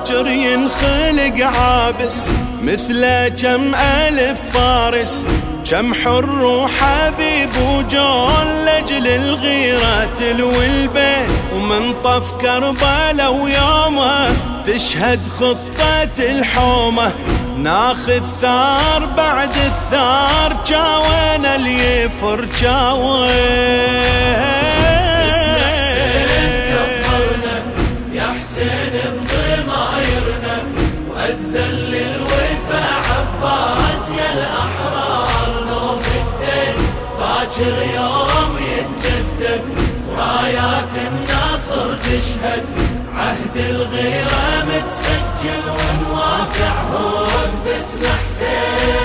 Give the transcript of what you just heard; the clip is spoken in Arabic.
باكر ينخلق عابس مثل كم ألف فارس. كم حر وحبيب وجون لجل الغيرة تلوي البيت ومن طف كربلاء ويومه تشهد خطة الحومة. ناخذ ثار بعد الثار جاوينا اللي يفر جاوين باكر يوم يتجدد رايات الناصر تشهد عهد الغيرة متسجل ونوافع هود باسم حسين.